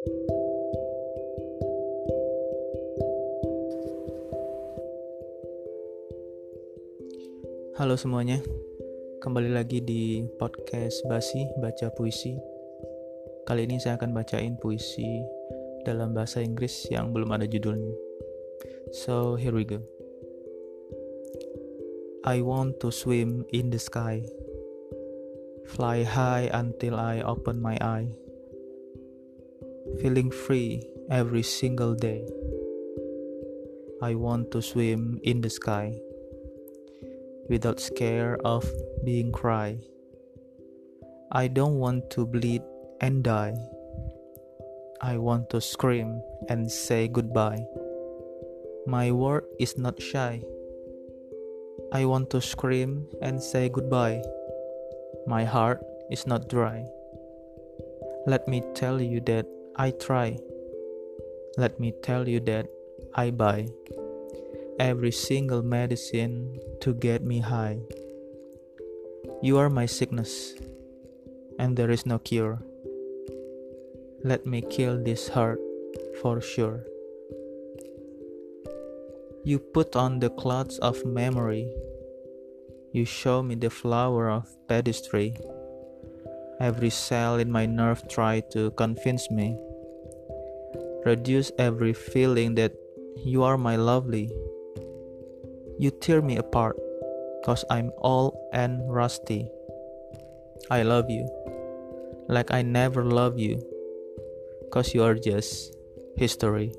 Halo semuanya, kembali lagi di podcast Basi Baca Puisi. Kali ini saya akan bacain puisi dalam bahasa Inggris yang belum ada judulnya. So, here we go. I want to swim in the sky, fly high until I open my eye feeling free every single day. I want to swim in the sky without scare of being cry. I don't want to bleed and die. I want to scream and say goodbye. My word is not shy. I want to scream and say goodbye. My heart is not dry. Let me tell you that I try. Let me tell you that I buy every single medicine to get me high. You are my sickness, and there is no cure. Let me kill this heart for sure. You put on the clouds of memory. You show me the flower of pedestry. Every cell in my nerve tried to convince me reduce every feeling that you are my lovely. You tear me apart, cause I'm old and rusty. I love you, like I never love you, cause you are just history.